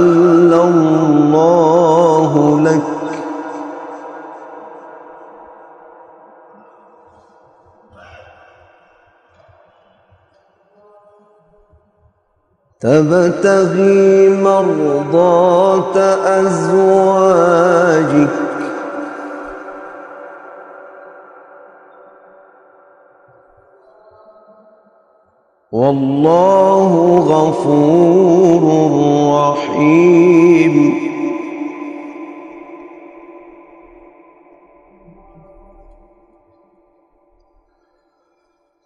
أحل الله لك تبتغي مرضات أزواجك والله غفور رحيم.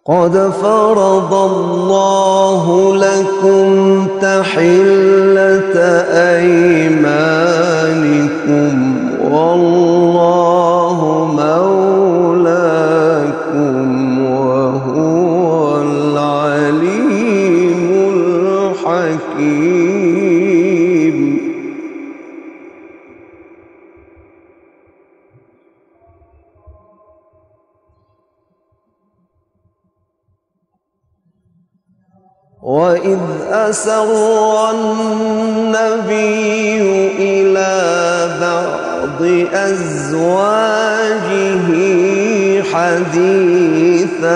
قد فرض الله لكم تحلة أيمانكم. وإذ أسر النبي إلى بعض أزواجه حديثا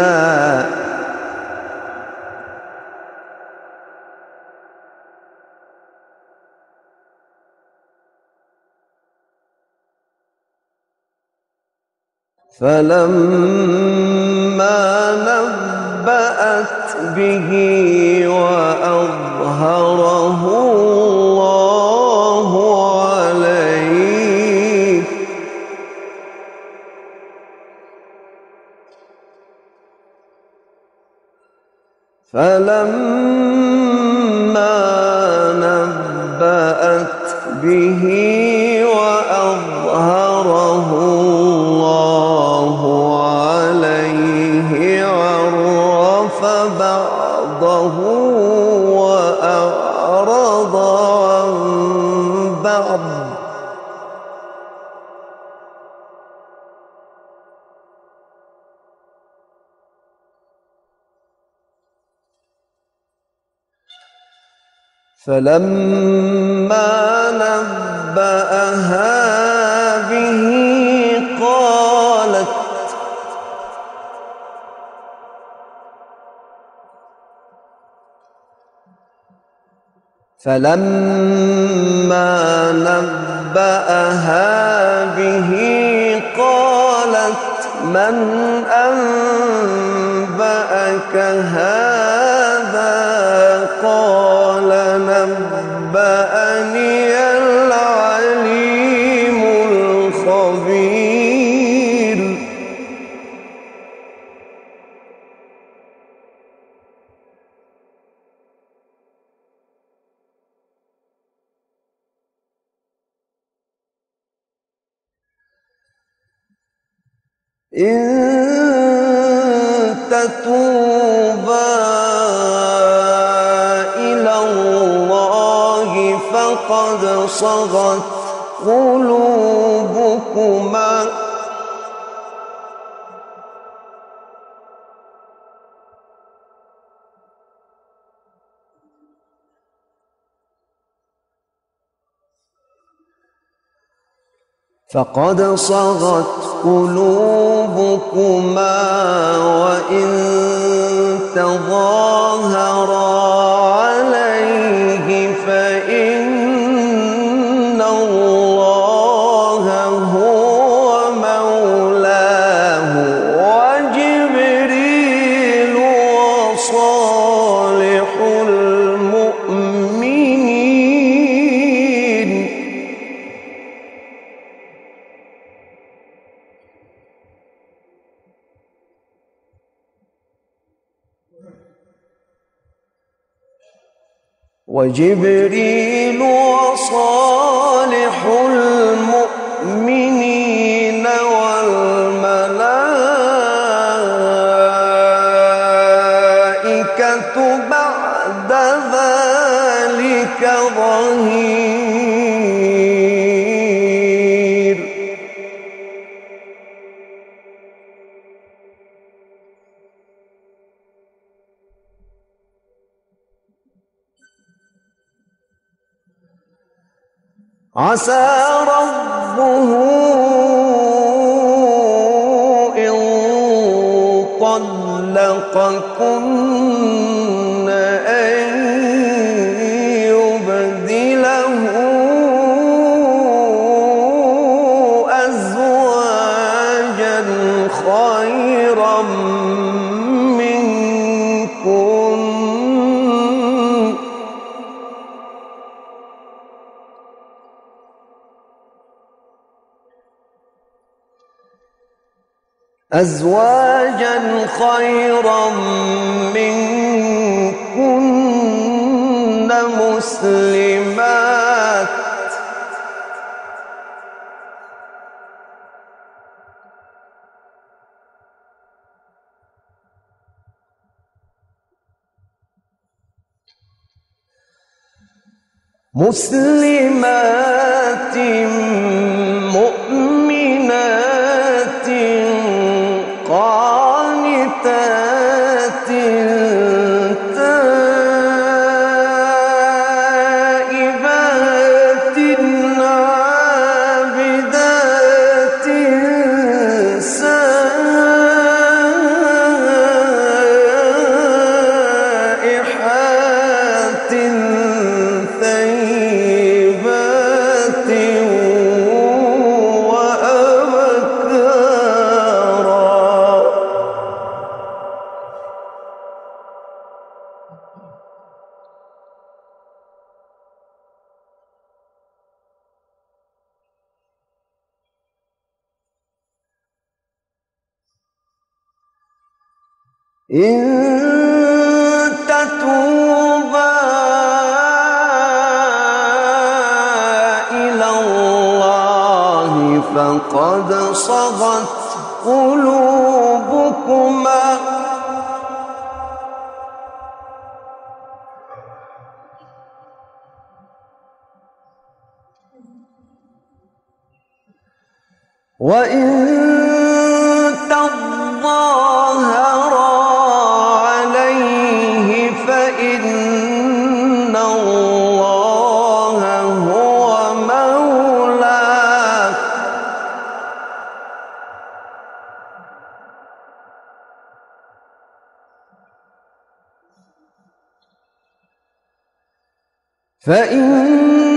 فلما نبأت به وأظهره الله عليه. فلما فلما نبأها به قالت فلما نبأها به قالت من أنبأك هذا؟ إن تتوبا إلى الله فقد صغت قلوبكما. فقد صغت قلوبكما وإن تظاهرا وجبريل وصالح المؤمنين عسى ربه إن طلقكن أزواجا خيرا منكن مسلمات. مسلمات إن تتوبا إلى الله فقد صغت قلوبكما فإن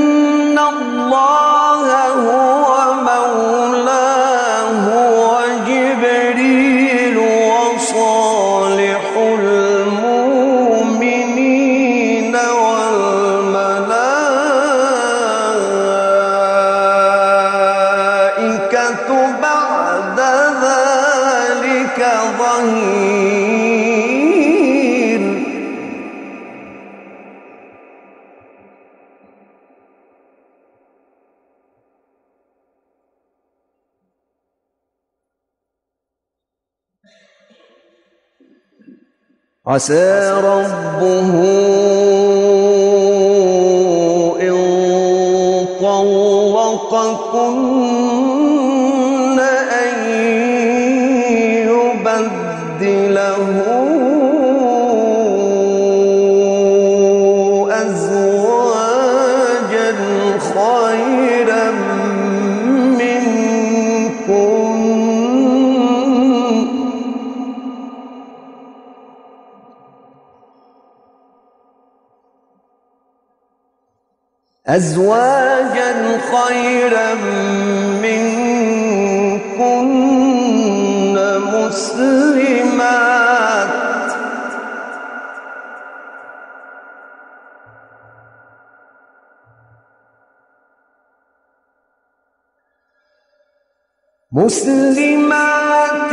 عسى ربه إن طلقكن أزواجا خيرا منكن مسلمات. مسلمات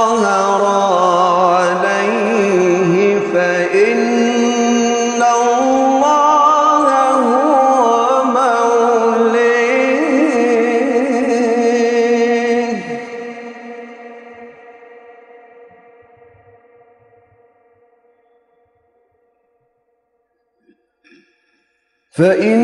فإن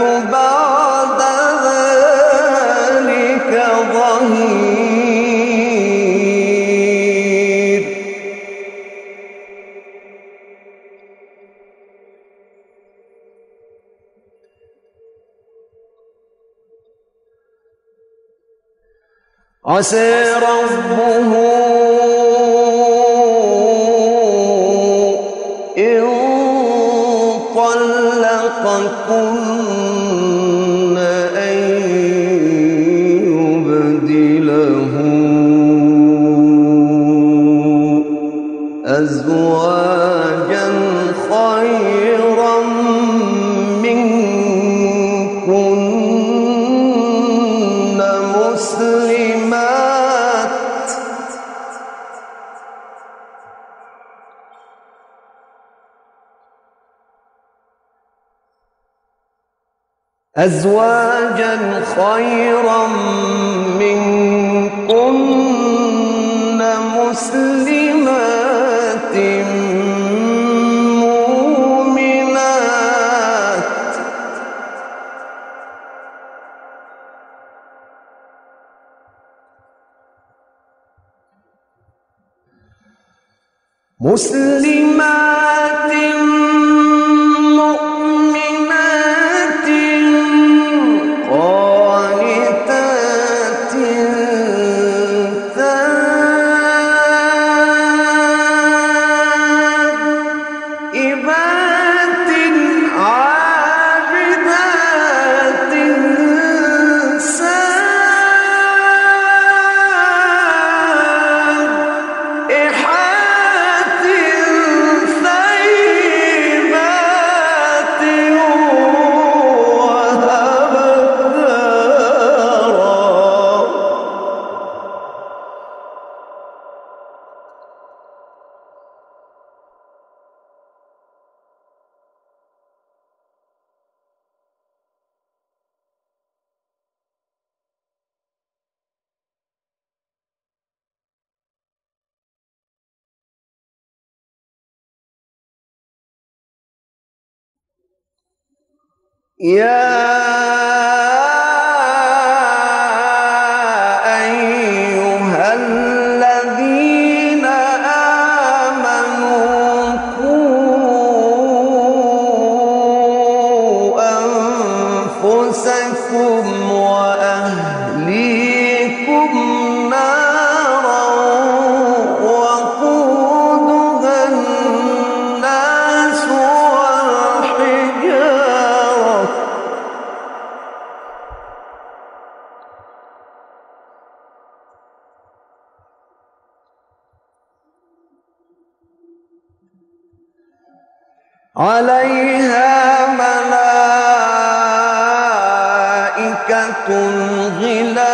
بعد ذلك ظهير. عسى ربه أزواجا خيرا منكن مسلمات مؤمنات. مسلمات يا عليها ملائكة غلاظ.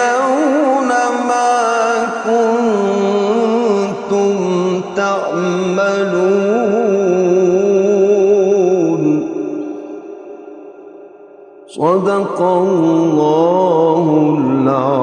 صدق الله العظيم.